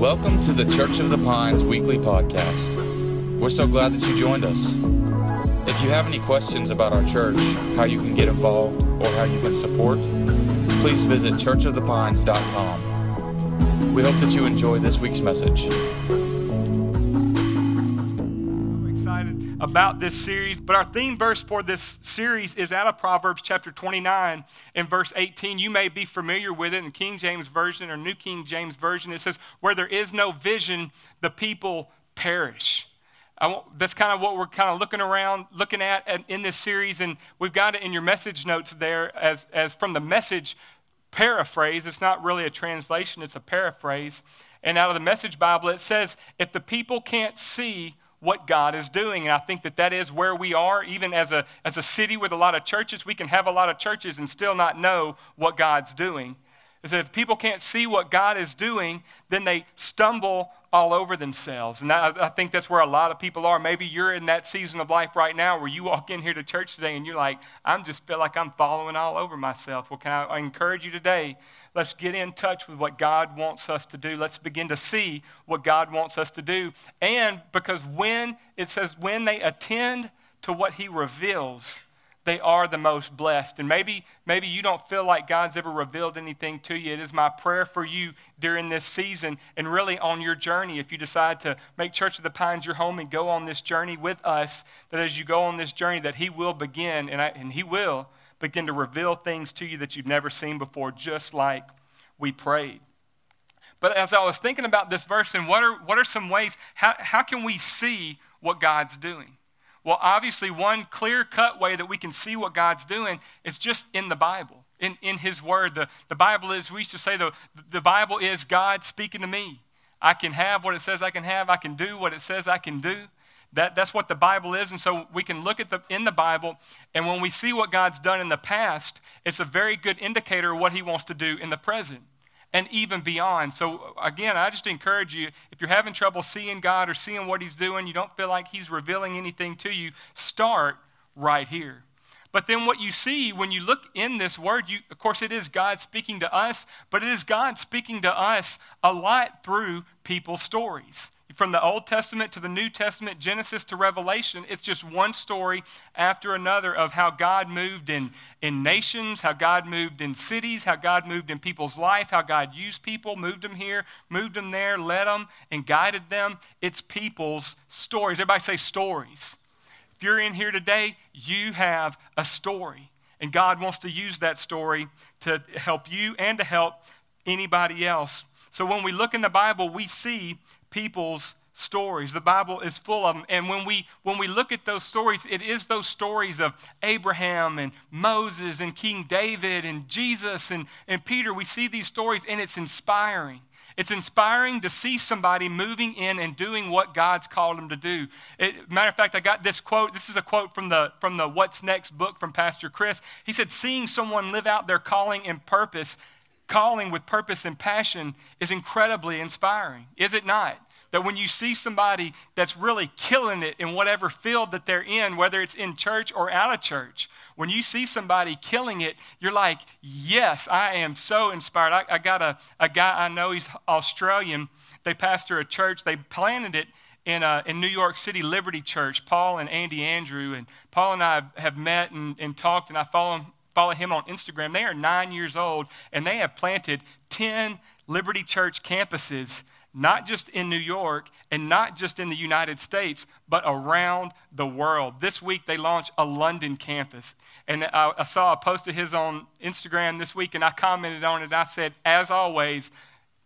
Welcome to the Church of the Pines weekly podcast. We're so glad that you joined us. If you have any questions about our church, how you can get involved, or how you can support, please visit churchofthepines.com. We hope that you enjoy this week's message. About this series, but our theme verse for this series is out of Proverbs chapter 29 and verse 18. You may be familiar with it in King James Version or New King James Version. It says, Where there is no vision, the people perish. That's kind of what we're kind of looking around, looking at in this series, and we've got it in your message notes there as, as from the message paraphrase. It's not really a translation, it's a paraphrase. And out of the message Bible, it says, If the people can't see what God is doing. And I think that that is where we are, even as a, as a city with a lot of churches. We can have a lot of churches and still not know what God's doing. Is that if people can't see what God is doing, then they stumble all over themselves. And that, I think that's where a lot of people are. Maybe you're in that season of life right now where you walk in here to church today and you're like, I'm just feel like I'm following all over myself. Well, can I, I encourage you today? Let's get in touch with what God wants us to do. Let's begin to see what God wants us to do. And because when it says when they attend to what He reveals, they are the most blessed. And maybe, maybe you don't feel like God's ever revealed anything to you. It is my prayer for you during this season and really on your journey. If you decide to make Church of the Pines your home and go on this journey with us, that as you go on this journey, that He will begin, and, I, and He will begin to reveal things to you that you've never seen before, just like we prayed. But as I was thinking about this verse, and what are, what are some ways, how, how can we see what God's doing? Well, obviously, one clear cut way that we can see what God's doing is just in the Bible, in, in His Word. The, the Bible is, we used to say, the, the Bible is God speaking to me. I can have what it says I can have, I can do what it says I can do. That, that's what the Bible is. And so we can look at the, in the Bible, and when we see what God's done in the past, it's a very good indicator of what He wants to do in the present and even beyond. So, again, I just encourage you if you're having trouble seeing God or seeing what He's doing, you don't feel like He's revealing anything to you, start right here. But then, what you see when you look in this word, you, of course, it is God speaking to us, but it is God speaking to us a lot through people's stories from the Old Testament to the New Testament, Genesis to Revelation, it's just one story after another of how God moved in, in nations, how God moved in cities, how God moved in people's life, how God used people, moved them here, moved them there, led them, and guided them. It's people's stories. Everybody say stories. If you're in here today, you have a story. And God wants to use that story to help you and to help anybody else. So when we look in the Bible, we see people's stories. The Bible is full of them. And when we when we look at those stories, it is those stories of Abraham and Moses and King David and Jesus and, and Peter. We see these stories and it's inspiring. It's inspiring to see somebody moving in and doing what God's called them to do. It, matter of fact, I got this quote. This is a quote from the from the What's Next book from Pastor Chris. He said, "Seeing someone live out their calling and purpose calling with purpose and passion is incredibly inspiring, is it not? That when you see somebody that's really killing it in whatever field that they're in, whether it's in church or out of church, when you see somebody killing it, you're like, yes, I am so inspired. I, I got a, a guy I know, he's Australian. They pastor a church, they planted it in, uh, in New York City Liberty Church, Paul and Andi Andrew. And Paul and I have met and, and talked, and I follow him follow him on Instagram. They are nine years old and they have planted 10 Liberty Church campuses, not just in New York and not just in the United States, but around the world. This week they launched a London campus. And I, I saw a post of his on Instagram this week and I commented on it. I said, as always,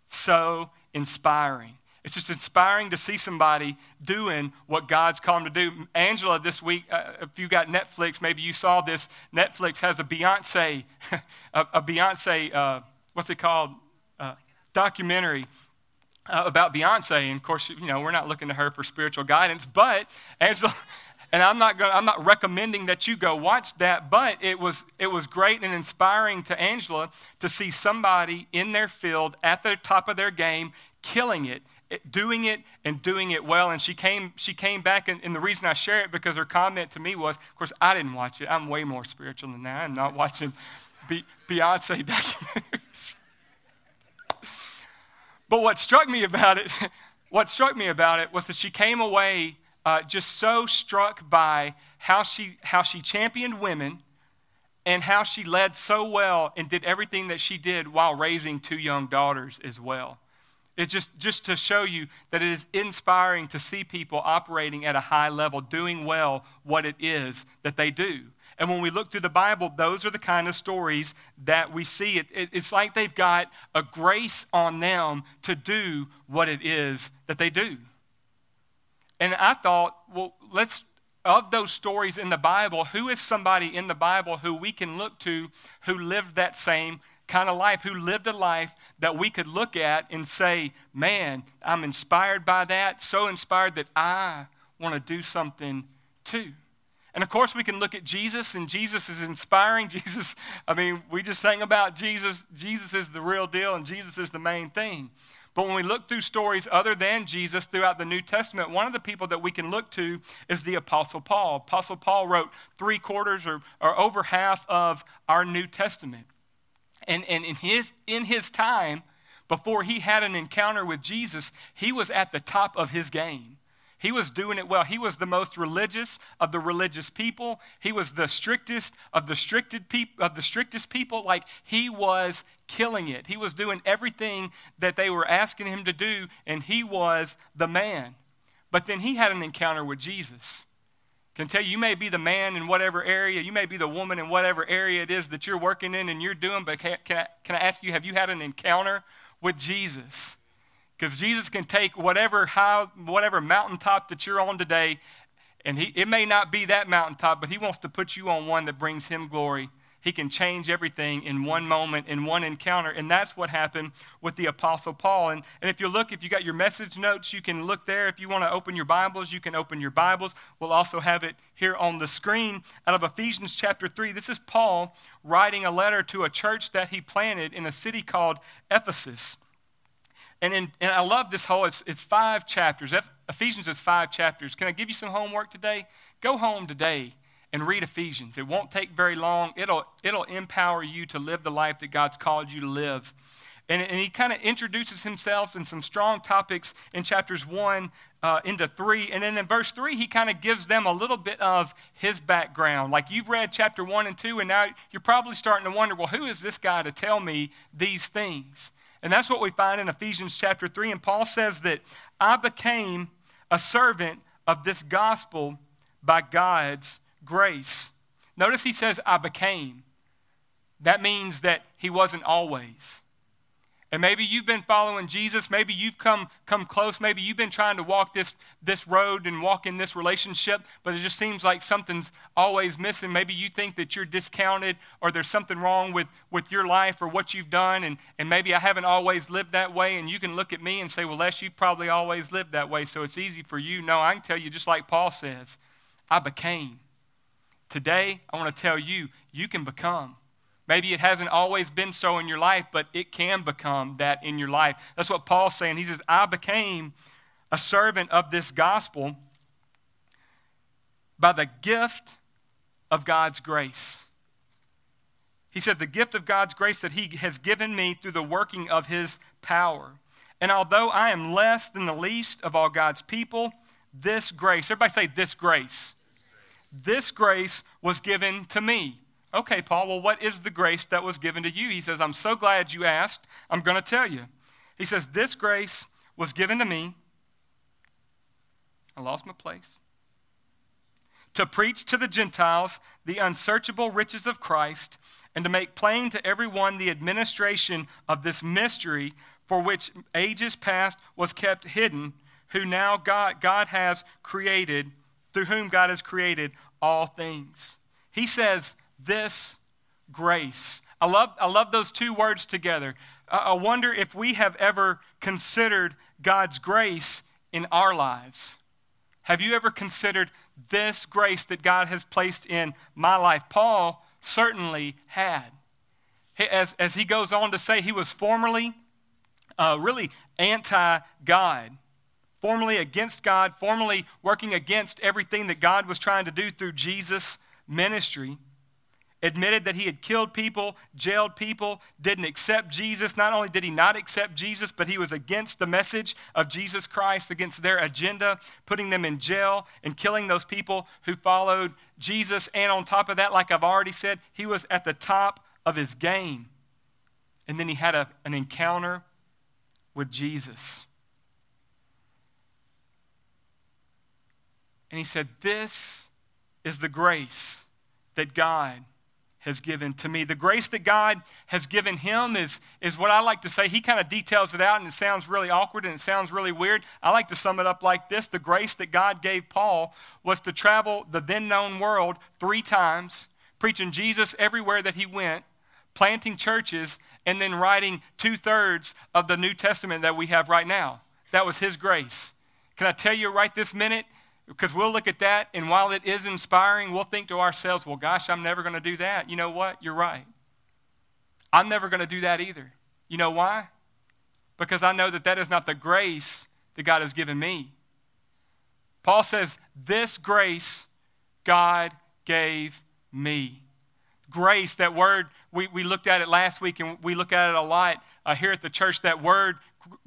so inspiring. It's just inspiring to see somebody doing what God's called them to do. Angela, this week, uh, if you got Netflix, maybe you saw this. Netflix has a Beyonce, a, a, Beyonce, uh, what's it called? Uh, documentary uh, about Beyonce. And of course, you know, we're not looking to her for spiritual guidance, but Angela. And I'm not, going I'm not recommending that you go watch that, but it was, it was great and inspiring to Angela to see somebody in their field at the top of their game killing it doing it and doing it well. And she came, she came back, and, and, the reason I share it because her comment to me was, of course, I didn't watch it. I'm way more spiritual than that. I'm not watching Be- Beyonce documentaries. but what struck me about it, what struck me about it was that she came away uh, just so struck by how she, how she championed women and how she led so well and did everything that she did while raising two young daughters as well. It's just, just to show you that it is inspiring to see people operating at a high level, doing well what it is that they do. And when we look through the Bible, those are the kind of stories that we see. It, it, it's like they've got a grace on them to do what it is that they do. And I thought, well, let's, of those stories in the Bible, who is somebody in the Bible who we can look to who lived that same kind of life, who lived a life that we could look at and say, man, I'm inspired by that, so inspired that I want to do something too. And of course, we can look at Jesus, and Jesus is inspiring. Jesus, I mean, we just sang about Jesus. Jesus is the real deal, and Jesus is the main thing. But when we look through stories other than Jesus throughout the New Testament, one of the people that we can look to is the Apostle Paul. Apostle Paul wrote three quarters or, or over half of our New Testament. And, and in, his, in his time, before he had an encounter with Jesus, he was at the top of his game. He was doing it well. He was the most religious of the religious people. He was the strictest of the stricted peop- of the strictest people. Like he was killing it. He was doing everything that they were asking him to do, and he was the man. But then he had an encounter with Jesus can tell you, you may be the man in whatever area, you may be the woman in whatever area it is that you're working in and you're doing, but can, can, I, can I ask you, have you had an encounter with Jesus? Because Jesus can take whatever high, whatever mountaintop that you're on today, and he, it may not be that mountaintop, but he wants to put you on one that brings him glory he can change everything in one moment, in one encounter. And that's what happened with the Apostle Paul. And, and if you look, if you got your message notes, you can look there. If you want to open your Bibles, you can open your Bibles. We'll also have it here on the screen out of Ephesians chapter 3. This is Paul writing a letter to a church that he planted in a city called Ephesus. And, in, and I love this whole, it's, it's five chapters. Ephesians is five chapters. Can I give you some homework today? Go home today and read Ephesians. It won't take very long. It'll, it'll empower you to live the life that God's called you to live. And, and he kind of introduces himself in some strong topics in chapters 1 uh, into 3. And then in verse 3, he kind of gives them a little bit of his background. Like you've read chapter 1 and 2, and now you're probably starting to wonder, well, who is this guy to tell me these things? And that's what we find in Ephesians chapter 3. And Paul says that I became a servant of this gospel by God's grace. Notice he says, I became. That means that he wasn't always. And maybe you've been following Jesus. Maybe you've come, come close. Maybe you've been trying to walk this, this road and walk in this relationship, but it just seems like something's always missing. Maybe you think that you're discounted or there's something wrong with, with your life or what you've done, and, and maybe I haven't always lived that way. And you can look at me and say, Well, Les, you've probably always lived that way, so it's easy for you. No, I can tell you, just like Paul says, I became. Today, I want to tell you, you can become. Maybe it hasn't always been so in your life, but it can become that in your life. That's what Paul's saying. He says, I became a servant of this gospel by the gift of God's grace. He said, The gift of God's grace that He has given me through the working of His power. And although I am less than the least of all God's people, this grace, everybody say, this grace. This grace was given to me. Okay, Paul, well, what is the grace that was given to you? He says, I'm so glad you asked. I'm going to tell you. He says, This grace was given to me. I lost my place. To preach to the Gentiles the unsearchable riches of Christ and to make plain to everyone the administration of this mystery for which ages past was kept hidden, who now God, God has created, through whom God has created all things. He says, This grace. I love, I love those two words together. I wonder if we have ever considered God's grace in our lives. Have you ever considered this grace that God has placed in my life? Paul certainly had. As, as he goes on to say, he was formerly uh, really anti God formally against God, formally working against everything that God was trying to do through Jesus' ministry. admitted that he had killed people, jailed people, didn't accept Jesus. Not only did he not accept Jesus, but he was against the message of Jesus Christ, against their agenda, putting them in jail and killing those people who followed Jesus. And on top of that, like I've already said, he was at the top of his game. And then he had a, an encounter with Jesus. And he said, This is the grace that God has given to me. The grace that God has given him is, is what I like to say. He kind of details it out, and it sounds really awkward and it sounds really weird. I like to sum it up like this The grace that God gave Paul was to travel the then known world three times, preaching Jesus everywhere that he went, planting churches, and then writing two thirds of the New Testament that we have right now. That was his grace. Can I tell you right this minute? Because we'll look at that, and while it is inspiring, we'll think to ourselves, well, gosh, I'm never going to do that. You know what? You're right. I'm never going to do that either. You know why? Because I know that that is not the grace that God has given me. Paul says, This grace God gave me. Grace, that word, we, we looked at it last week and we look at it a lot uh, here at the church. That word,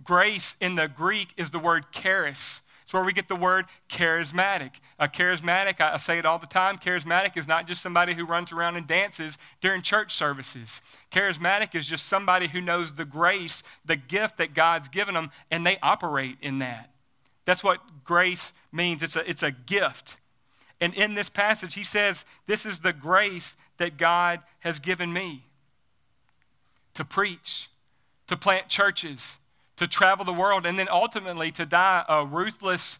grace in the Greek, is the word charis. It's where we get the word charismatic. A charismatic, I say it all the time, charismatic is not just somebody who runs around and dances during church services. Charismatic is just somebody who knows the grace, the gift that God's given them, and they operate in that. That's what grace means. It's a, it's a gift. And in this passage, he says, This is the grace that God has given me to preach, to plant churches, to travel the world, and then ultimately to die a ruthless,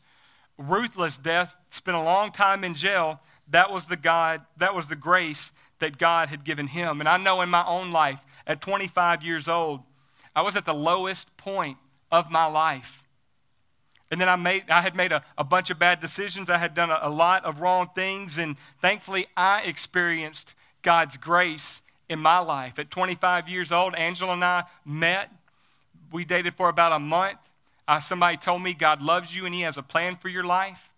ruthless death, spent a long time in jail. That was the God, that was the grace that God had given him. And I know in my own life, at 25 years old, I was at the lowest point of my life. And then I, made, I had made a, a bunch of bad decisions. I had done a, a lot of wrong things. And thankfully, I experienced God's grace in my life. At 25 years old, Angela and I met we dated for about a month. Uh, somebody told me God loves you and He has a plan for your life.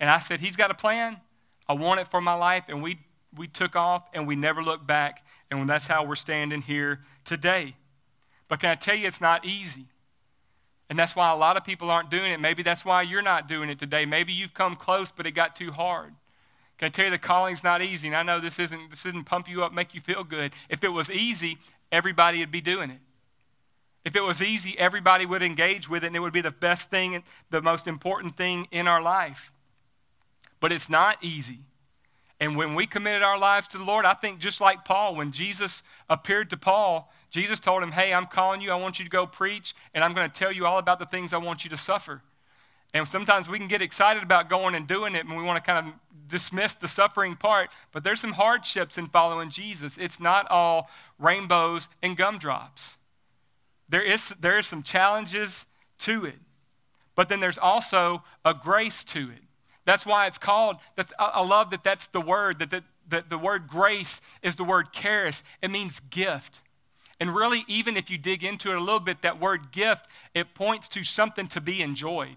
And I said, He's got a plan. I want it for my life. And we, we took off and we never looked back. And that's how we're standing here today. But can I tell you, it's not easy. And that's why a lot of people aren't doing it. Maybe that's why you're not doing it today. Maybe you've come close, but it got too hard. Can I tell you the calling's not easy? And I know this isn't this isn't pump you up, make you feel good. If it was easy, everybody would be doing it. If it was easy, everybody would engage with it and it would be the best thing, the most important thing in our life. But it's not easy. And when we committed our lives to the Lord, I think just like Paul, when Jesus appeared to Paul, Jesus told him, Hey, I'm calling you. I want you to go preach, and I'm going to tell you all about the things I want you to suffer. And sometimes we can get excited about going and doing it, and we want to kind of dismiss the suffering part. But there's some hardships in following Jesus. It's not all rainbows and gumdrops there is, there is some challenges to it. But then there's also a grace to it. That's why it's called, I love that that's the word, that the, the word grace is the word charis. It means gift. And really, even if you dig into it a little bit, that word gift, it points to something to be enjoyed.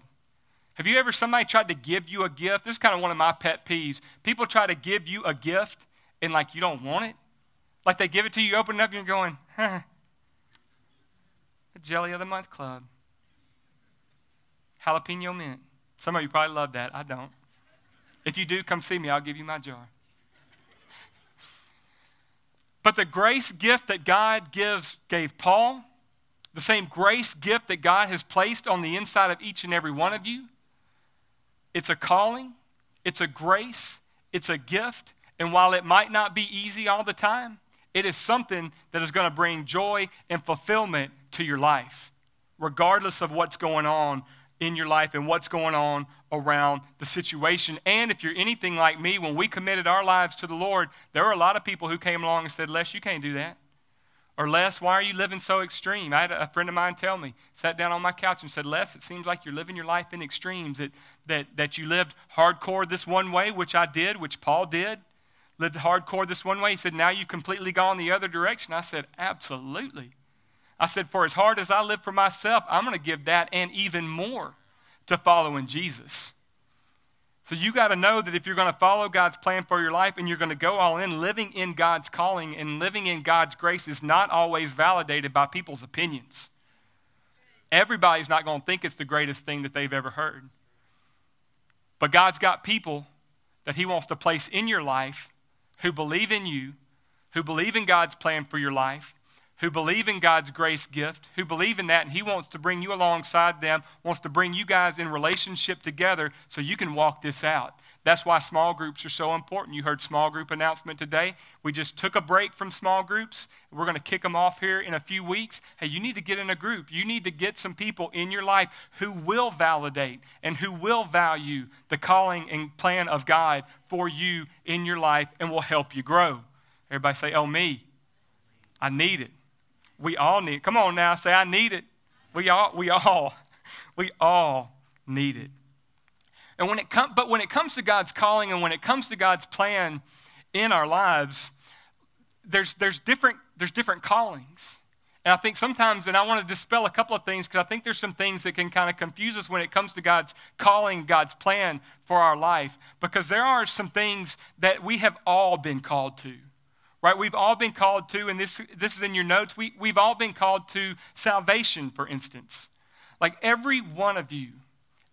Have you ever, somebody tried to give you a gift? This is kind of one of my pet peeves. People try to give you a gift and like you don't want it. Like they give it to you, you open it up, and you're going, huh, Jelly of the Month Club. Jalapeno mint. Some of you probably love that. I don't. If you do, come see me. I'll give you my jar. But the grace gift that God gives gave Paul, the same grace gift that God has placed on the inside of each and every one of you, it's a calling, it's a grace, it's a gift, and while it might not be easy all the time, it is something that is going to bring joy and fulfillment to your life, regardless of what's going on in your life and what's going on around the situation. And if you're anything like me, when we committed our lives to the Lord, there were a lot of people who came along and said, Les, you can't do that. Or Les, why are you living so extreme? I had a friend of mine tell me, sat down on my couch and said, Les, it seems like you're living your life in extremes, that, that, that you lived hardcore this one way, which I did, which Paul did lived hardcore this one way. He said, Now you've completely gone the other direction. I said, Absolutely. I said, For as hard as I live for myself, I'm going to give that and even more to following Jesus. So you got to know that if you're going to follow God's plan for your life and you're going to go all in, living in God's calling and living in God's grace is not always validated by people's opinions. Everybody's not going to think it's the greatest thing that they've ever heard. But God's got people that He wants to place in your life who believe in you, who believe in God's plan for your life, who believe in God's grace gift, who believe in that, and He wants to bring you alongside them, wants to bring you guys in relationship together so you can walk this out. That's why small groups are so important. You heard small group announcement today. We just took a break from small groups. We're going to kick them off here in a few weeks. Hey, you need to get in a group. You need to get some people in your life who will validate and who will value the calling and plan of God for you in your life and will help you grow. Everybody say, Oh, me. I need it. We all need it. Come on now, say, I need it. We all, we all, we all need it. And when it com- but when it comes to God's calling and when it comes to God's plan in our lives, there's, there's, different, there's different callings. And I think sometimes, and I want to dispel a couple of things because I think there's some things that can kind of confuse us when it comes to God's calling, God's plan for our life. Because there are some things that we have all been called to right? We've all been called to, and this, this is in your notes, we, we've all been called to salvation, for instance. Like every one of you,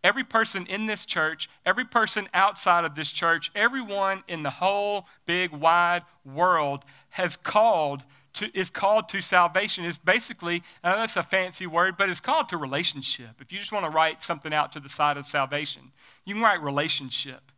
every person in this church, every person outside of this church, everyone in the whole big wide world has called to, is called to salvation. Is basically, I that's a fancy word, but it's called to relationship. If you just want to write something out to the side of salvation, you can write relationship.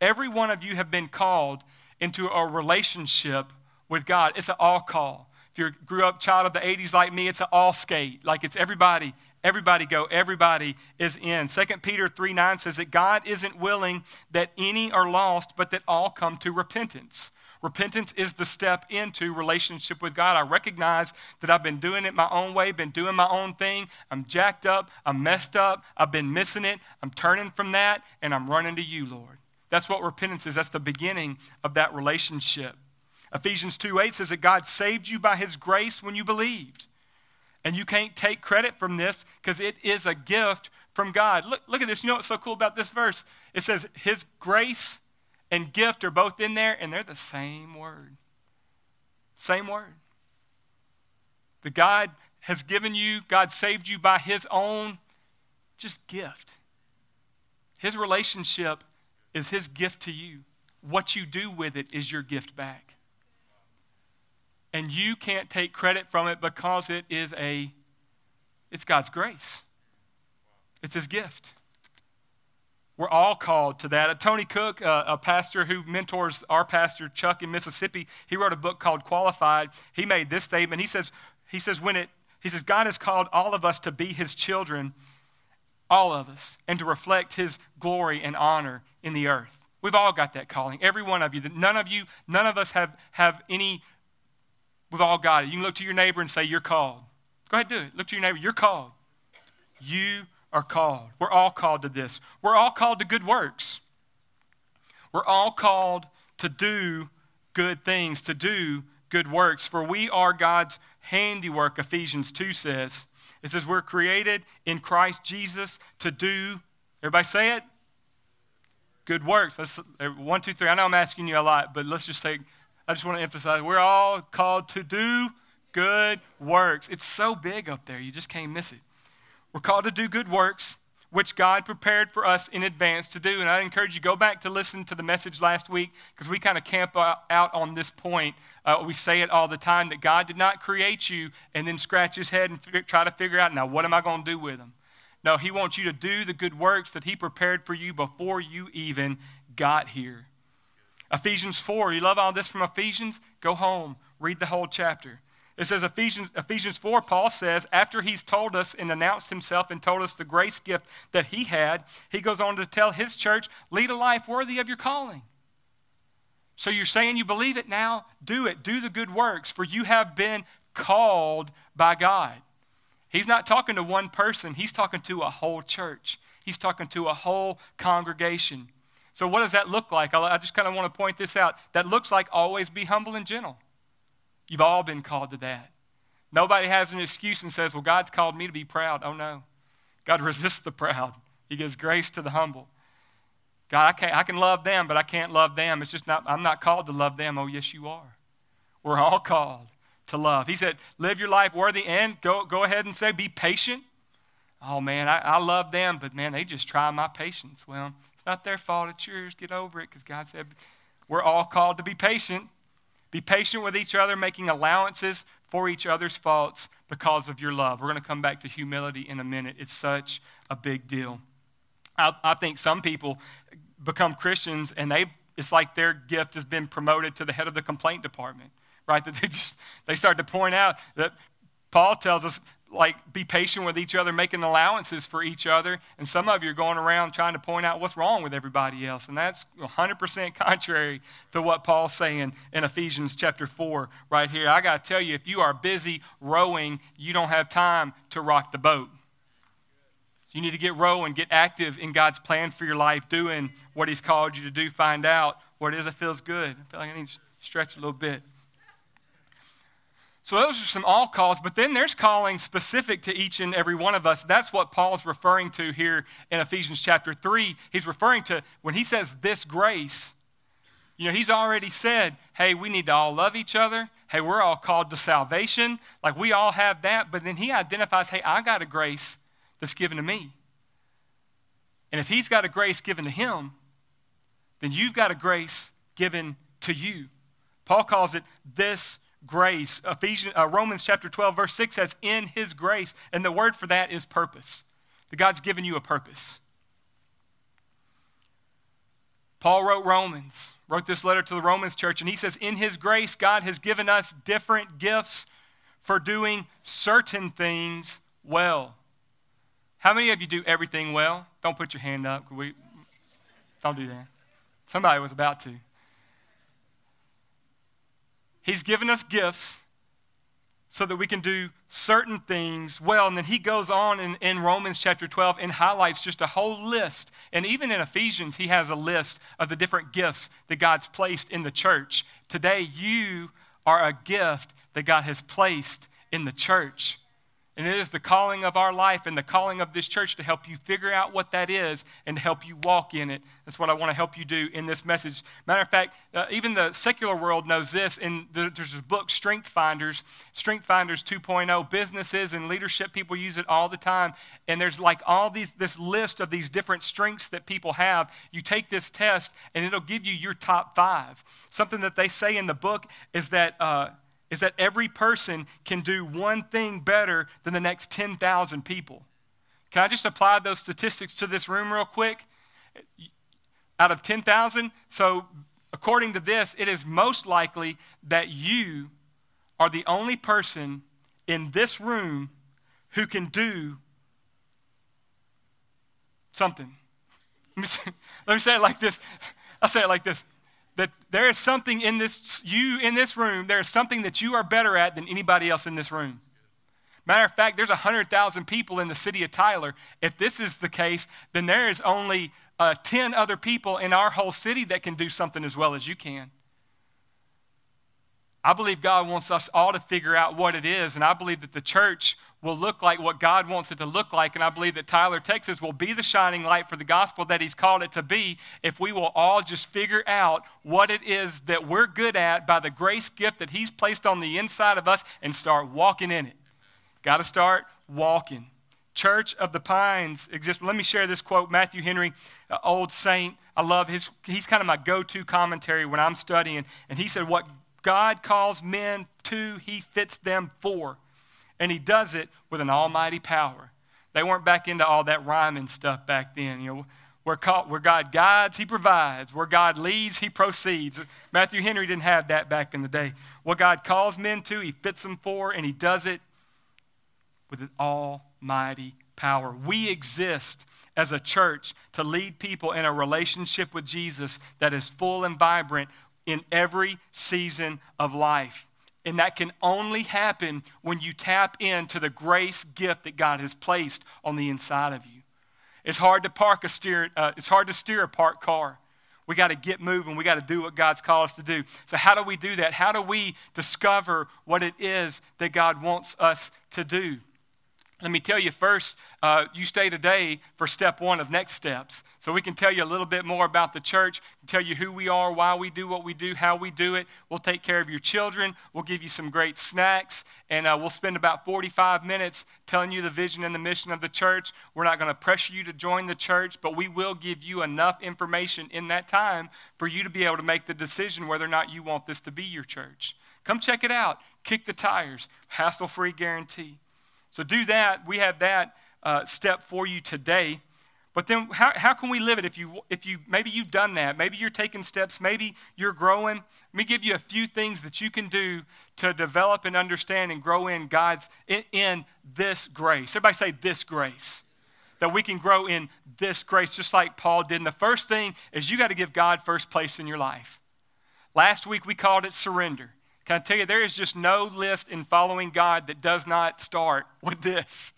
Every one of you have been called into a relationship with God. It's an all call. If you grew up child of the 80s like me, it's an all skate. Like it's everybody, everybody go, everybody is in. 2 Peter 3 9 says that God isn't willing that any are lost, but that all come to repentance. Repentance is the step into relationship with God. I recognize that I've been doing it my own way, been doing my own thing. I'm jacked up, I'm messed up, I've been missing it. I'm turning from that, and I'm running to you, Lord. That's what repentance is. That's the beginning of that relationship. Ephesians 2 8 says that God saved you by his grace when you believed. And you can't take credit from this because it is a gift from God. Look, look at this. You know what's so cool about this verse? It says his grace and gift are both in there, and they're the same word. Same word. The God has given you, God saved you by his own just gift. His relationship is his gift to you. What you do with it is your gift back and you can't take credit from it because it is a it's God's grace. It's his gift. We're all called to that. Uh, Tony Cooke, uh, a pastor who mentors our pastor Chuck in Mississippi, he wrote a book called Qualified. He made this statement. He says, he says, when it, he says, God has called all of us to be his children, all of us, and to reflect his glory and honor in the earth. We've all got that calling. Every one of you. None of you, none of us have, have any We've all got it. You can look to your neighbor and say, You're called. Go ahead, do it. Look to your neighbor. You're called. You are called. We're all called to this. We're all called to good works. We're all called to do good things, to do good works. For we are God's handiwork, Ephesians 2 says. It says we're created in Christ Jesus to do, everybody say it? Good works. Let's, uh, one, two, three. I know I'm asking you a lot, but let's just say I just want to emphasize we're all called to do good works. It's so big up there, you just can't miss it. We're called to do good works, which God prepared for us in advance to do. And I encourage you go back to listen to the message last week because we kind of camp out on this point. Uh, we say it all the time that God did not create you and then scratch his head and f- try to figure out, now what am I going to do with him. No, he wants you to do the good works that he prepared for you before you even got here. Ephesians 4, you love all this from Ephesians? Go home, read the whole chapter. It says Ephesians, Ephesians 4, Paul says, after he's told us and announced himself and told us the grace gift that he had, he goes on to tell his church, lead a life worthy of your calling. So you're saying you believe it now? Do it. Do the good works, for you have been called by God. He's not talking to one person, he's talking to a whole church, he's talking to a whole congregation. So, what does that look like? I just kind of want to point this out. That looks like always be humble and gentle. You've all been called to that. Nobody has an excuse and says, Well, God's called me to be proud. Oh, no. God resists the proud, He gives grace to the humble. God, I, can't, I can love them, but I can't love them. It's just not, I'm not called to love them. Oh, yes, you are. We're all called to love. He said, live your life worthy and go, go ahead and say, be patient. Oh, man, I, I love them, but man, they just try my patience. Well, not their fault, it's yours. Get over it because God said we're all called to be patient. Be patient with each other, making allowances for each other's faults because of your love. We're going to come back to humility in a minute. It's such a big deal. I, I think some people become Christians and they it's like their gift has been promoted to the head of the complaint department, right? That they just they start to point out that Paul tells us like be patient with each other, making allowances for each other. And some of you are going around trying to point out what's wrong with everybody else. And that's 100% contrary to what Paul's saying in Ephesians chapter 4 right here. I got to tell you, if you are busy rowing, you don't have time to rock the boat. You need to get rowing, get active in God's plan for your life, doing what He's called you to do. Find out what it is that feels good. I feel like I need to stretch a little bit. So those are some all calls, but then there's calling specific to each and every one of us. That's what Paul's referring to here in Ephesians chapter 3. He's referring to when he says this grace, you know, he's already said, hey, we need to all love each other. Hey, we're all called to salvation. Like we all have that. But then he identifies, hey, I got a grace that's given to me. And if he's got a grace given to him, then you've got a grace given to you. Paul calls it this grace. Ephesians, uh, Romans chapter 12, verse 6 says, in his grace. And the word for that is purpose. That God's given you a purpose. Paul wrote Romans, wrote this letter to the Romans church, and he says, In his grace, God has given us different gifts for doing certain things well. How many of you do everything well? Don't put your hand up. We, don't do that. Somebody was about to. He's given us gifts so that we can do certain things well. And then he goes on in, in Romans chapter 12 and highlights just a whole list. And even in Ephesians, he has a list of the different gifts that God's placed in the church. Today, you are a gift that God has placed in the church. And it is the calling of our life and the calling of this church to help you figure out what that is and help you walk in it. That's what I want to help you do in this message. Matter of fact, uh, even the secular world knows this. And the, there's this book, Strength Finders, Strength Finders 2.0. Businesses and leadership people use it all the time. And there's like all these this list of these different strengths that people have. You take this test, and it'll give you your top five. Something that they say in the book is that. Uh, is that every person can do one thing better than the next 10,000 people. Can I just apply those statistics to this room real quick? Out of 10,000, so according to this, it is most likely that you are the only person in this room who can do something. Let me say, it like this. I'll say it like this that there is something in this, you in this room, there is something that you are better at than anybody else in this room. Matter of fact, there's 100,000 people in the city of Tyler. If this is the case, then there is only uh, 10 other people in our whole city that can do something as well as you can. I believe God wants us all to figure out what it is, and I believe that the church will look like what God wants it to look like. And I believe that Tyler, Texas will be the shining light for the gospel that He's called it to be if we will all just figure out what it is that we're good at by the grace gift that He's placed on the inside of us and start walking in it. Got to start walking. Church of the Pines exists. Let me share this quote. Matthew Henry, old saint. I love his, he's kind of my go to commentary when I'm studying. And he said, What God calls men to, he fits them for. And he does it with an almighty power. They weren't back into all that rhyming stuff back then. You know, where, where God guides, he provides. Where God leads, he proceeds. Matthew Henry didn't have that back in the day. What God calls men to, he fits them for, and he does it with an almighty power. We exist as a church to lead people in a relationship with Jesus that is full and vibrant in every season of life. And that can only happen when you tap into the grace gift that God has placed on the inside of you. It's hard to park a steer, uh, it's hard to steer a parked car. We got to get moving. We got to do what God's called us to do. So, how do we do that? How do we discover what it is that God wants us to do? Let me tell you first, uh, you stay today for step one of next steps. So we can tell you a little bit more about the church, tell you who we are, why we do what we do, how we do it. We'll take care of your children. We'll give you some great snacks, and uh, we'll spend about 45 minutes telling you the vision and the mission of the church. We're not going to pressure you to join the church, but we will give you enough information in that time for you to be able to make the decision whether or not you want this to be your church. Come check it out. Kick the tires. Hassle free guarantee. So do that. We have that uh, step for you today. But then how, how can we live it if you if you maybe you've done that, maybe you're taking steps, maybe you're growing. Let me give you a few things that you can do to develop and understand and grow in God's in, in this grace. Everybody say this grace. That we can grow in this grace just like Paul did. And the first thing is you got to give God first place in your life. Last week we called it surrender. Can I tell you, there is just no list in following God that does not start with this.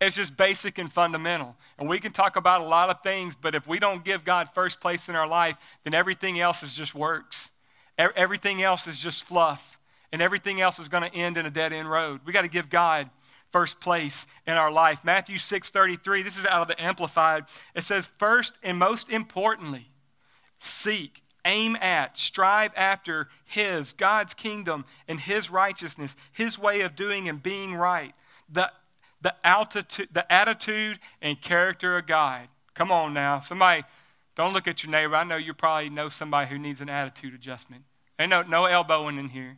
It's just basic and fundamental. And we can talk about a lot of things, but if we don't give God first place in our life, then everything else is just works. Everything else is just fluff. And everything else is going to end in a dead end road. We got to give God first place in our life. Matthew 6:33, this is out of the amplified. It says, "First and most importantly, seek aim at, strive after His, God's kingdom, and His righteousness, His way of doing and being right. The, the, altitude, the attitude and character of God. Come on now. Somebody, don't look at your neighbor. I know you probably know somebody who needs an attitude adjustment. Ain't no, no elbowing in here.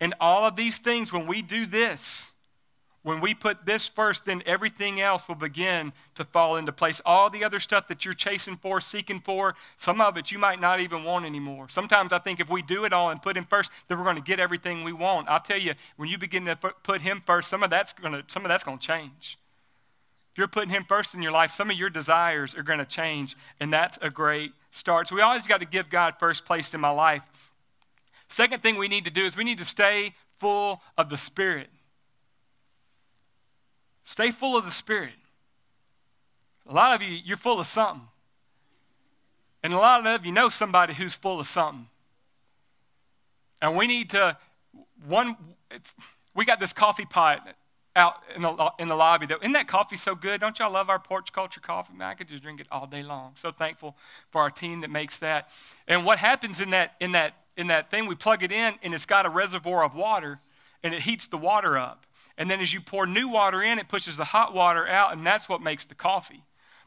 And all of these things, when we do this, when we put this first, then everything else will begin to fall into place. All the other stuff that you're chasing for, seeking for, some of it you might not even want anymore. Sometimes I think if we do it all and put Him first, then we're going to get everything we want. I'll tell you, when you begin to put Him first, some of that's going to, some of that's going to change. If you're putting Him first in your life, some of your desires are going to change, and that's a great start. So we always got to give God first place in my life. Second thing we need to do is we need to stay full of the Spirit. Stay full of the Spirit. A lot of you, you're full of something. And a lot of you know somebody who's full of something. And we need to, one, we got this coffee pot out in the, in the lobby. That, isn't that coffee so good? Don't y'all love our porch culture coffee? Man, I could just drink it all day long. So thankful for our team that makes that. And what happens in that, in that, in that thing, we plug it in and it's got a reservoir of water and it heats the water up. And then as you pour new water in, it pushes the hot water out, and that's what makes the coffee.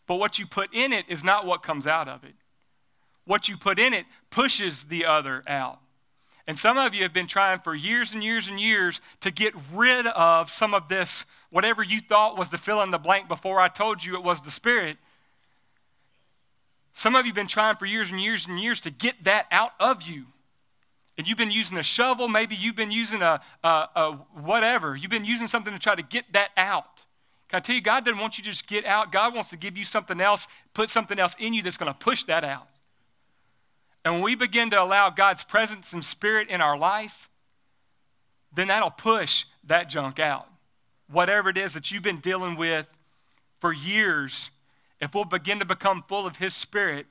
But what you put in it is not what comes out of it. What you put in it pushes the other out. And some of you have been trying for years and years and years to get rid of some of this, whatever you thought was the fill in the blank before I told you it was the Spirit. Some of you have been trying for years and years and years to get that out of you and you've been using a shovel, maybe you've been using a, a, a, whatever, you've been using something to try to get that out. Can I tell you, God doesn't want you to just get out. God wants to give you something else, put something else in you that's going to push that out. And when we begin to allow God's presence and spirit in our life, then that'll push that junk out. Whatever it is that you've been dealing with for years, if we'll begin to become full of His Spirit,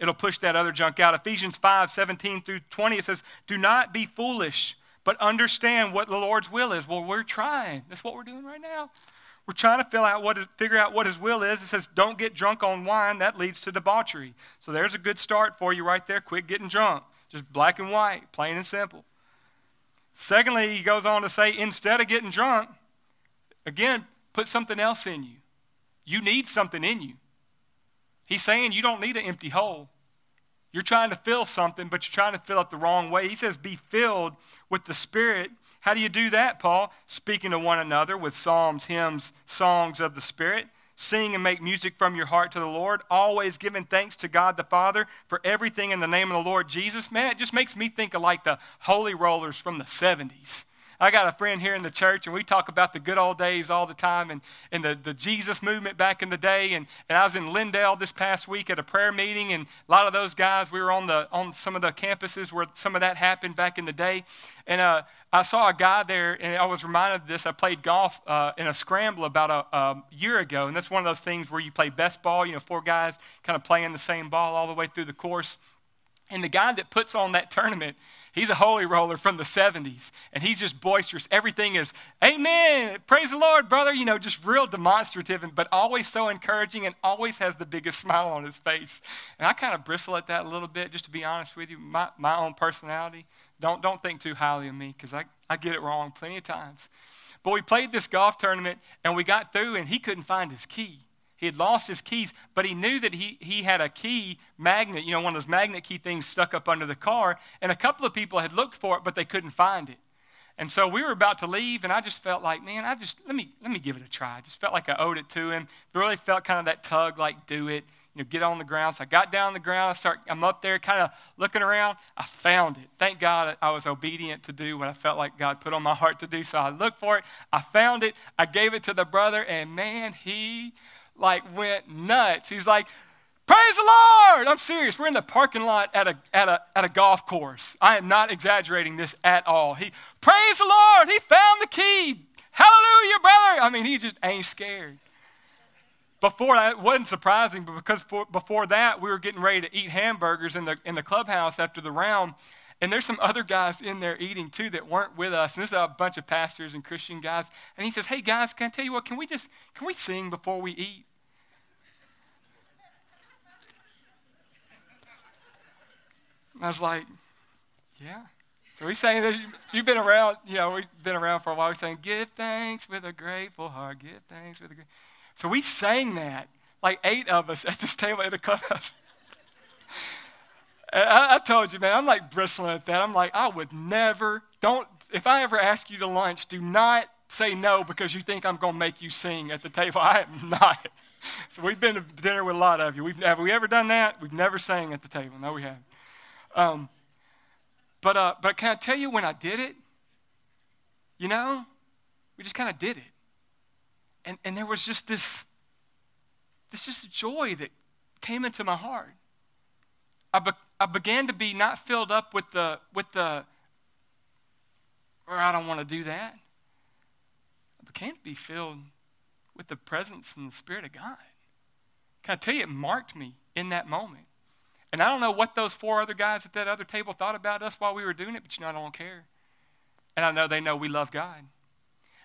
it'll push that other junk out. Ephesians 5 17 through 20, it says, Do not be foolish, but understand what the Lord's will is. Well, we're trying. That's what we're doing right now. We're trying to out what, figure out what his will is. It says, Don't get drunk on wine. That leads to debauchery. So there's a good start for you right there. Quit getting drunk. Just black and white, plain and simple. Secondly, he goes on to say, instead of getting drunk, again, put something else in you. You need something in you. He's saying you don't need an empty hole. You're trying to fill something, but you're trying to fill it the wrong way. He says, be filled with the Spirit. How do you do that, Paul? Speaking to one another with psalms, hymns, songs of the Spirit. Sing and make music from your heart to the Lord. Always giving thanks to God the Father for everything in the name of the Lord Jesus. Man, it just makes me think of like the holy rollers from the 70s. I got a friend here in the church, and we talk about the good old days all the time and, and the, the Jesus movement back in the day. And, and I was in Lindale this past week at a prayer meeting, and a lot of those guys, we were on, the, on some of the campuses where some of that happened back in the day. And uh, I saw a guy there, and I was reminded of this. I played golf uh, in a scramble about a, a, year ago, and that's one of those things where you play best ball, you know, four guys kind of playing the same ball all the way through the course. And the guy that puts on that tournament, He's a holy roller from the 70s, and he's just boisterous. Everything is, Amen, praise the Lord, brother. You know, just real demonstrative, but always so encouraging and always has the biggest smile on his face. And I kind of bristle at that a little bit, just to be honest with you. My, my own personality. Don't, don't think too highly of me, because I, I get it wrong plenty of times. But we played this golf tournament, and we got through, and he couldn't find his key. He had lost his keys, but he knew that he, he had a key magnet, you know, one of those magnet key things stuck up under the car. And a couple of people had looked for it, but they couldn't find it. And so we were about to leave, and I just felt like, man, I just let me let me give it a try. I just felt like I owed it to him. Really felt kind of that tug, like do it, you know, get on the ground. So I got down on the ground. I start, I'm up there, kind of looking around. I found it. Thank God I was obedient to do what I felt like God put on my heart to do. So I looked for it. I found it. I gave it to the brother, and man, he like went nuts. He's like, Praise the Lord! I'm serious. We're in the parking lot at a, at a, at a golf course. I am not exaggerating this at all. He, Praise the Lord! He found the key. Hallelujah, brother! I mean, he just ain't scared. Before that, it wasn't surprising, but because for, before that, we were getting ready to eat hamburgers in the, in the clubhouse after the round. And there's some other guys in there eating too that weren't with us. And this is a bunch of pastors and Christian guys. And he says, Hey guys, can I tell you what? Can we just can we sing before we eat? I was like, yeah. So we sang that. You've been around, you know, we've been around for a while. We sang, give thanks with a grateful heart. Give thanks with a grateful So we sang that, like eight of us at this table at the clubhouse. I, I told you, man, I'm like bristling at that. I'm like, I would never, don't, if I ever ask you to lunch, do not say no because you think I'm going to make you sing at the table. I am not. So we've been to dinner with a lot of you. We've, have we ever done that? We've never sang at the table. No, we haven't. Um, but, uh, but can I tell you when I did it? You know, we just kind of did it. And, and there was just this, this just joy that came into my heart. I, be, I began to be not filled up with the, with the, or I don't want to do that. I began to be filled with the presence and the Spirit of God. Can I tell you, it marked me in that moment. And I don't know what those four other guys at that other table thought about us while we were doing it, but you know, I don't care. And I know they know we love God.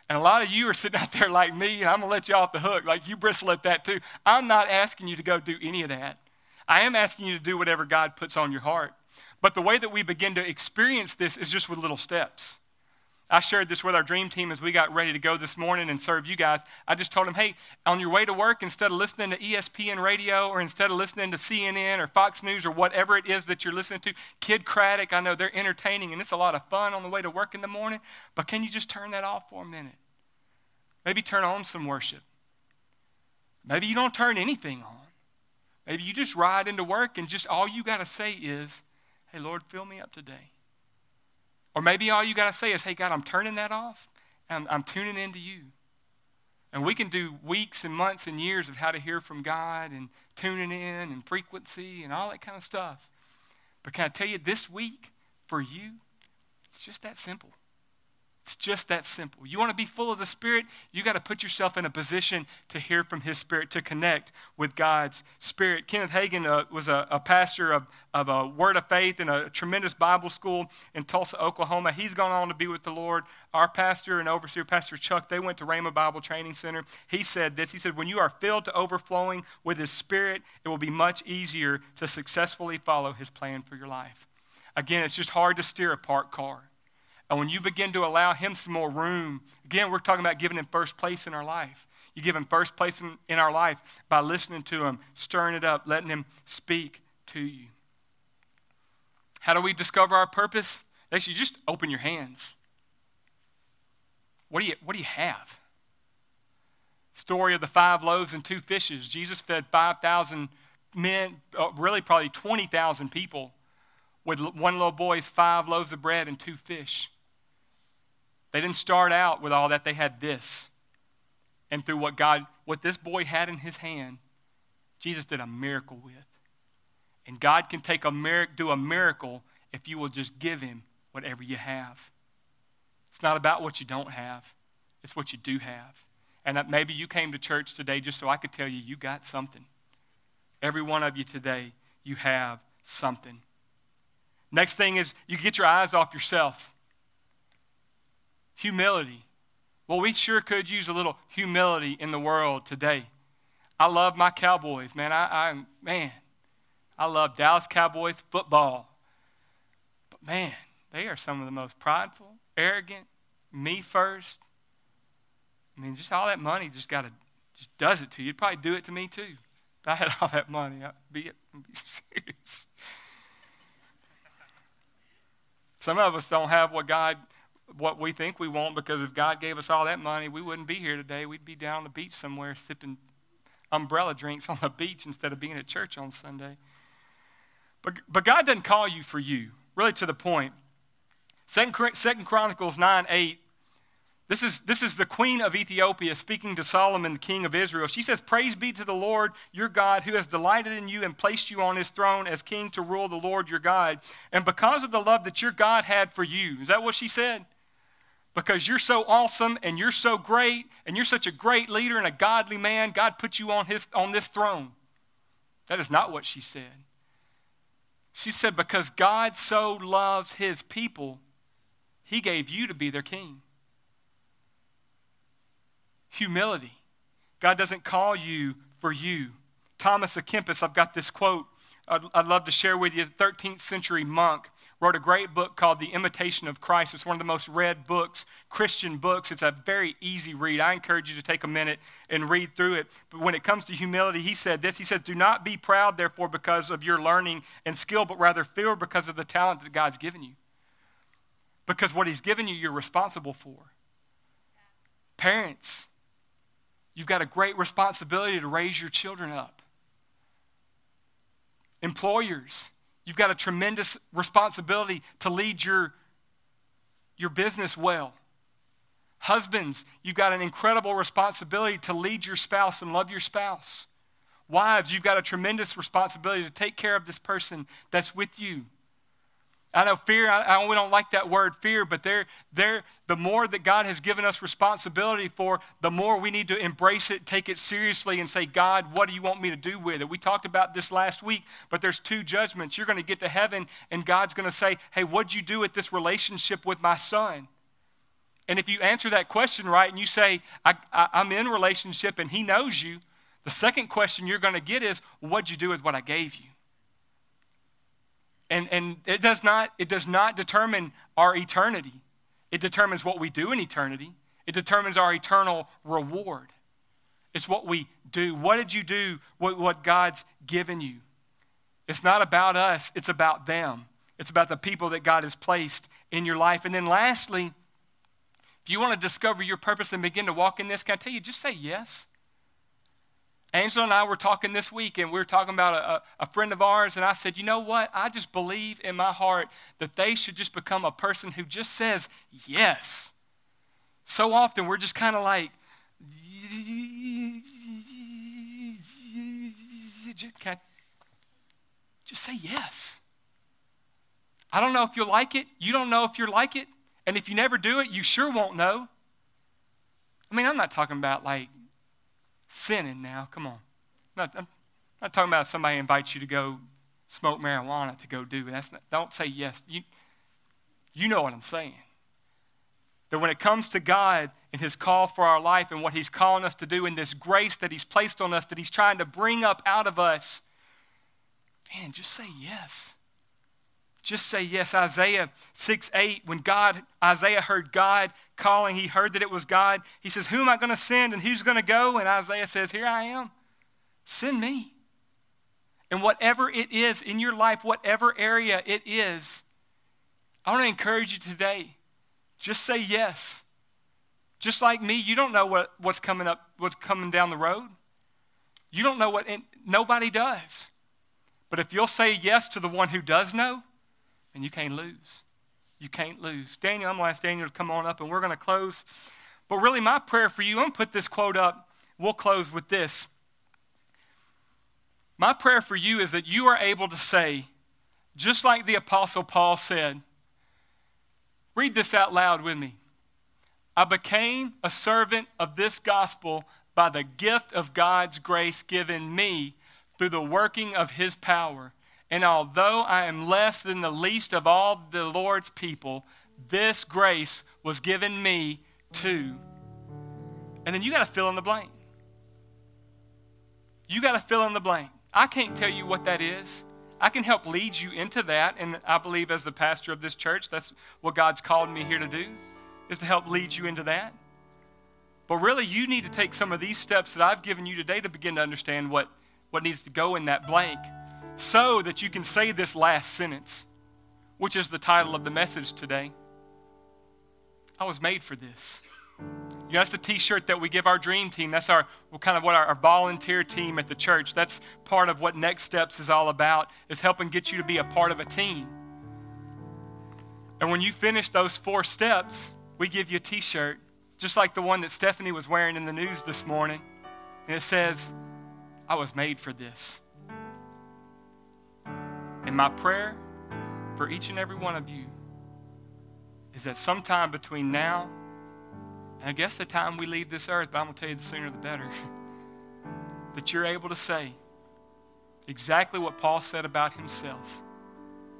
And a lot of you are sitting out there like me, and I'm going to let you off the hook. Like you bristle at that too. I'm not asking you to go do any of that. I am asking you to do whatever God puts on your heart. But the way that we begin to experience this is just with little steps. I shared this with our dream team as we got ready to go this morning and serve you guys. I just told them, hey, on your way to work, instead of listening to ESPN radio or instead of listening to CNN or Fox News or whatever it is that you're listening to, Kidd Kraddick, I know they're entertaining and it's a lot of fun on the way to work in the morning, but can you just turn that off for a minute? Maybe turn on some worship. Maybe you don't turn anything on. Maybe you just ride into work and just all you got to say is, hey, Lord, fill me up today. Or maybe all you got to say is, hey, God, I'm turning that off and I'm, tuning into you. And we can do weeks and months and years of how to hear from God and tuning in and frequency and all that kind of stuff. But can I tell you, this week for you, it's just that simple. It's just that simple. You want to be full of the Spirit? You got to put yourself in a position to hear from His Spirit, to connect with God's Spirit. Kenneth Hagin uh, was a, a pastor of, of a Word of Faith in a tremendous Bible school in Tulsa, Oklahoma. He's gone on to be with the Lord. Our pastor and overseer, Pastor Chuck, they went to Rhema Bible Training Center. He said this He said, When you are filled to overflowing with His Spirit, it will be much easier to successfully follow His plan for your life. Again, it's just hard to steer a parked car. And when you begin to allow Him some more room, again, we're talking about giving Him first place in our life. You give Him first place in, in our life by listening to Him, stirring it up, letting Him speak to you. How do we discover our purpose? Actually, just open your hands. What do you, what do you have? Story of the five loaves and two fishes. Jesus fed 5,000 men, uh, really probably 20,000 people with one little boy's five loaves of bread and two fish. They didn't start out with all that, they had this. And through what God, what this boy had in his hand, Jesus did a miracle with. And God can take a miracle, do a miracle if you will just give him whatever you have. It's not about what you don't have, it's what you do have. And that maybe you came to church today just so I could tell you you got something. Every one of you today, you have something. Next thing is you get your eyes off yourself. Humility. Well, we sure could use a little humility in the world today. I love my Cowboys, man. I, I man, I love Dallas Cowboys football. But man, they are some of the most prideful, arrogant, me first. I mean, just all that money just got to just does it to you. You'd probably do it to me too. If I had all that money, I'd be, be serious. Some of us don't have what God, what we think we want because if God gave us all that money, we wouldn't be here today. We'd be down on the beach somewhere sipping umbrella drinks on the beach instead of being at church on Sunday. But, but God doesn't call you for you, really to the point. Second, Second Chronicles 9 8 this is, this is the queen of Ethiopia speaking to Solomon, the king of Israel. She says, Praise be to the Lord your God, who has delighted in you and placed you on his throne as king to rule the Lord your God. And because of the love that your God had for you, is that what she said? Because you're so awesome and you're so great and you're such a great leader and a godly man, God put you on, his, on this throne. That is not what she said. She said, Because God so loves his people, he gave you to be their king humility. God doesn't call you for you. Thomas à Kempis, I've got this quote I'd, I'd, love to share with you. 13th century monk wrote a great book called The Imitation of Christ. It's one of the most read books, Christian books. It's a very easy read. I encourage you to take a minute and read through it. But when it comes to humility, he said this He said, Do not be proud, therefore, because of your learning and skill, but rather fear because of the talent that God's given you. Because what He's given you, you're responsible for. Parents, You've got a great responsibility to raise your children up. Employers, you've got a tremendous responsibility to lead your, your business well. Husbands, you've got an incredible responsibility to lead your spouse and love your spouse. Wives, you've got a tremendous responsibility to take care of this person that's with you. I know fear, I, I, we don't like that word fear, but the more that God has given us responsibility for, the more we need to embrace it, take it seriously, and say, God, what do you want me to do with it? We talked about this last week, but there's two judgments. You're going to get to heaven, and God's going to say, Hey, what'd you do with this relationship with my son? And if you answer that question right and you say, I, I, I'm in relationship and he knows you, the second question you're going to get is, What'd you do with what I gave you? And, and it, does not, it does not determine our eternity. It determines what we do in eternity. It determines our eternal reward. It's what we do. What did you do with what God's given you? It's not about us, it's about them. It's about the people that God has placed in your life. And then lastly, if you want to discover your purpose and begin to walk in this, can I tell you, just say yes. Angela and I were talking this week, and we were talking about a, a, friend of ours, and I said, You know what? I just believe in my heart that they should just become a person who just says yes. So often we're just kind of like, just say yes. I don't know if you'll like it. You don't know if you'll like it. And if you never do it, you sure won't know. I mean, I'm not talking about like sinning now. Come on. Not, I'm not talking about somebody invites you to go smoke marijuana to go do. That's not, don't say yes. You, you know what I'm saying. That when it comes to God and His call for our life and what He's calling us to do and this grace that He's placed on us, that He's trying to bring up out of us, man, just say yes. Just say yes. Isaiah 6 8, when God, Isaiah heard God calling, he heard that it was God. He says, Who am I going to send and who's going to go? And Isaiah says, Here I am. Send me. And whatever it is in your life, whatever area it is, I want to encourage you today. Just say yes. Just like me, you don't know what, what's coming up, what's coming down the road. You don't know what, nobody does. But if you'll say yes to the one who does know, and you can't lose. You can't lose. Daniel, I'm going to ask Daniel to come on up and we're going to close. But really, my prayer for you, I'm going to put this quote up. We'll close with this. My prayer for you is that you are able to say, just like the Apostle Paul said, read this out loud with me. I became a servant of this gospel by the gift of God's grace given me through the working of his power And although I am less than the least of all the Lord's people, this grace was given me too. And then you got to fill in the blank. You got to fill in the blank. I can't tell you what that is. I can help lead you into that. And I believe, as the pastor of this church, that's what God's called me here to do, is to help lead you into that. But really, you need to take some of these steps that I've given you today to begin to understand what, what needs to go in that blank so that you can say this last sentence, which is the title of the message today. I was made for this. You know, that's the T-shirt that we give our dream team. That's our well, kind of what our, our, volunteer team at the church. That's part of what Next Steps is all about. Is helping get you to be a part of a team. And when you finish those four steps, we give you a T-shirt, just like the one that Stephanie was wearing in the news this morning, and it says, "I was made for this." And my prayer for each and every one of you is that sometime between now and I guess the time we leave this earth, but I'm going to tell you the sooner the better, that you're able to say exactly what Paul said about himself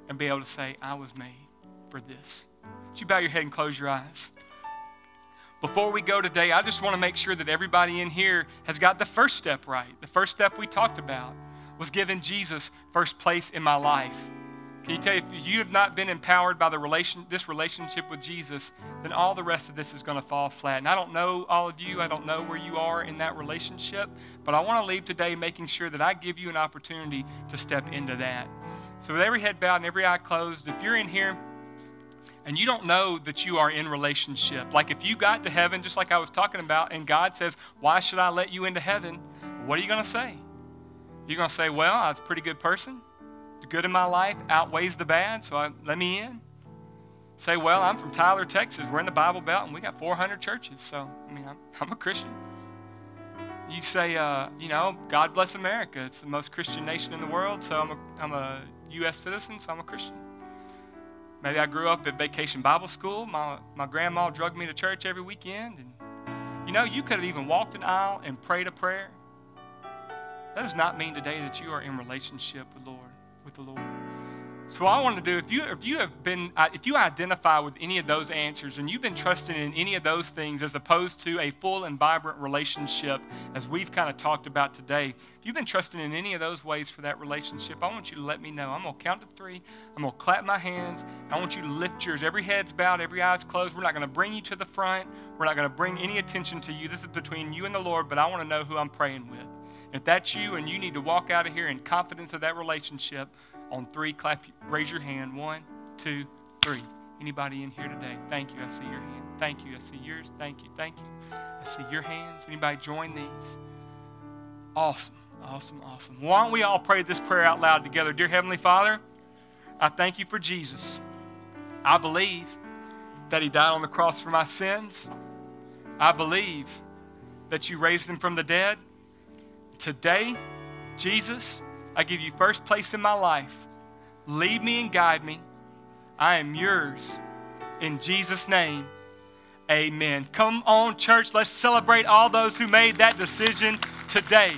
and be able to say, I was made for this. Would you bow your head and close your eyes? Before we go today, I just want to make sure that everybody in here has got the first step right. The first step we talked about was giving Jesus first place in my life. Can you tell you, if you have not been empowered by the relation, this relationship with Jesus, then all the rest of this is going to fall flat. And I don't know all of you. I don't know where you are in that relationship. But I want to leave today making sure that I give you an opportunity to step into that. So with every head bowed and every eye closed, if you're in here and you don't know that you are in relationship, like if you got to heaven, just like I was talking about, and God says, Why should I let you into heaven? What are you going to say? You're going to say, Well, I was a pretty good person the good in my life outweighs the bad, so I, let me in. Say, well, I'm from Tyler, Texas. We're in the Bible Belt, and we got 400 churches. So, I mean, I'm, I'm a Christian. You say, uh, you know, God bless America. It's the most Christian nation in the world, so I'm a, I'm a U.S. citizen, so I'm a Christian. Maybe I grew up at Vacation Bible School. My, my grandma drugged me to church every weekend. And, you know, you could have even walked an aisle and prayed a prayer. That does not mean today that you are in relationship with Lord with the Lord. So what I want to do, if you if you have been uh, if you identify with any of those answers and you've been trusting in any of those things as opposed to a full and vibrant relationship, as we've kind of talked about today, if you've been trusting in any of those ways for that relationship, I want you to let me know. I'm gonna count to three. I'm gonna clap my hands. I want you to lift yours. Every head's bowed, every eye's closed. We're not gonna bring you to the front. We're not gonna bring any attention to you. This is between you and the Lord. But I want to know who I'm praying with. If that's you and you need to walk out of here in confidence of that relationship, on three, clap, raise your hand. One, two, three. Anybody in here today? Thank you. I see your hand. Thank you. I see yours. Thank you. Thank you. I see your hands. Anybody join these? Awesome. Awesome. Awesome. Why don't we all pray this prayer out loud together? Dear Heavenly Father, I thank you for Jesus. I believe that He died on the cross for my sins. I believe that you raised Him from the dead. Today, Jesus, I give you first place in my life. Lead me and guide me. I am yours. In Jesus' name, amen. Come on, church. Let's celebrate all those who made that decision today.